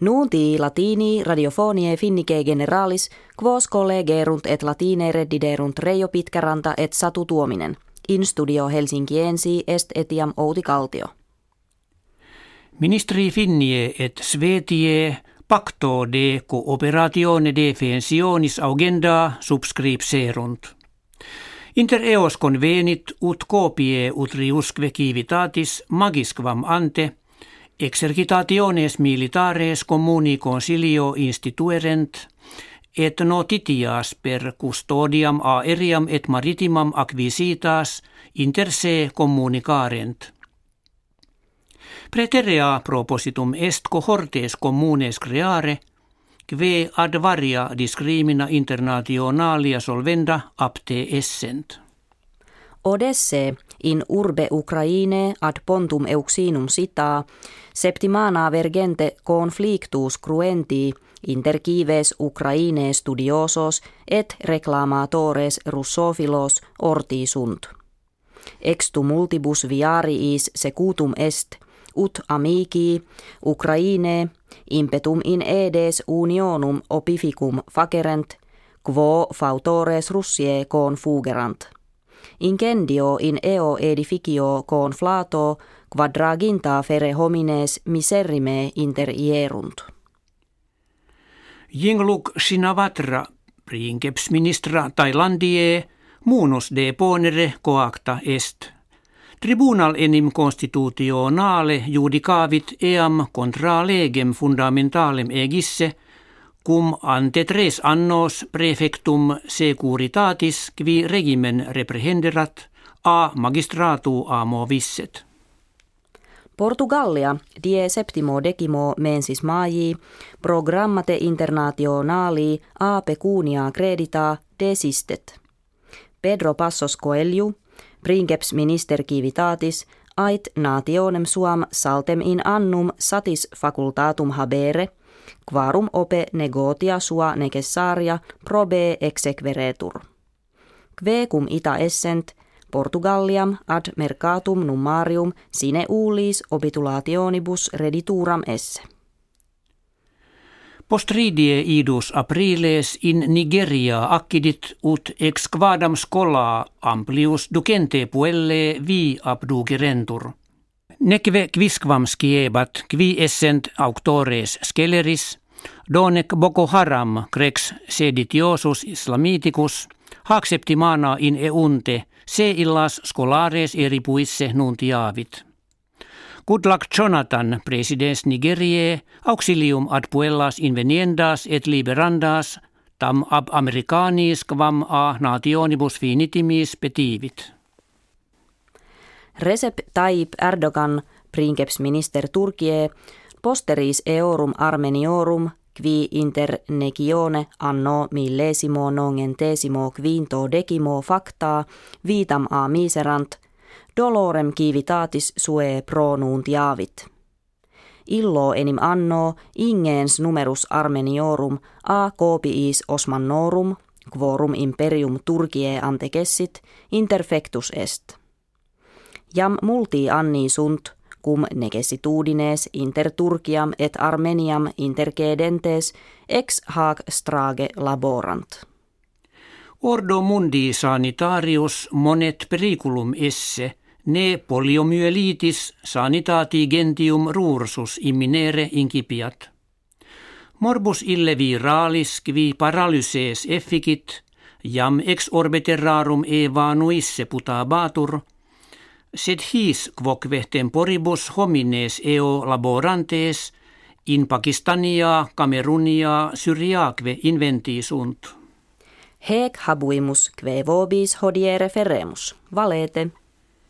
Nuunti latini radiofonie finnike generalis, quos collegerunt et latine reddiderunt Reijo Pitkäranta et Satu Tuominen. In studio Helsinkiensi est etiam Outi Kaltio. Ministri Finnie et Svetie pacto de cooperatione defensionis agenda subscripserunt. Inter eos convenit ut copie utriusque civitatis magisquam ante exercitationes militares communi consilio instituerent et notitias per custodiam aeriam et maritimam acquisitas inter se communicarent. Preterea propositum est cohortes communes creare, kve ad varia discrimina internationalia solvenda apte essent. Odesse in urbe Ukraine ad pontum euxinum sita, septimana vergente conflictus cruenti inter cives Ukraine studiosos et reclamatores russophilos orti sunt. Extu multibus viariis secutum est – ut amici Ukraine impetum in edes unionum opificum facerent, quo fautores Russie confugerant. Incendio in eo edificio conflato quadraginta fere homines miserrime inter ierunt. Jingluk sinavatra princeps ministra Thailandie munus de ponere coacta est – Tribunal enim constitutionale judicavit eam contra legem fundamentalem egisse, cum ante tres annos prefectum securitatis qui regimen reprehenderat a magistratu amo visset. Portugalia die septimo decimo mensis maji programmate internationali a pecunia credita desistet. Pedro Passos Coelho princeps minister civitatis ait nationem suam saltem in annum satis facultatum habere, quarum ope negotia sua necessaria probe exequeretur. Kve cum ita essent, Portugaliam ad mercatum nummarium sine ulis obitulationibus redituram esse. Postridie idus apriles in Nigeria accidit ut ex quadam scola amplius ducente puelle vi abdugerentur. Nekve quisquam sciebat qui essent auctores sceleris, donec Boko Haram crex seditiosus islamiticus, septimana in eunte, se illas scolares eripuisse nuntiavit. Goodluck Jonathan, presidens Nigerie, auxilium ad puellas inveniendas et liberandas, tam ab americanis quam a nationibus finitimis petivit. Recep Tayyip Erdogan, princeps minister Turkie, posteris eorum armeniorum qui inter negione anno millesimo nongentesimo quinto decimo facta vitam a miserant – dolorem civitatis sue nuntiavit. Illo enim anno ingens numerus Armeniorum a copiis Osmannorum, quorum imperium Turkie antegessit, interfectus est. Jam multi anni sunt, cum necessitudines inter Turkiam et Armeniam intercedentes ex hac strage laborant. Ordo mundi sanitarius monet periculum esse – ne poliomyelitis sanitati gentium rursus imminere incipiat. Morbus ille viralis qui paralyses efficit, jam ex orbe terrarum evanuisse putabatur, sed his quoque temporibus homines eo laborantes in Pakistania, Kamerunia, Syriaque inventi sunt. Habuimus kve vobis hodie referemus, valete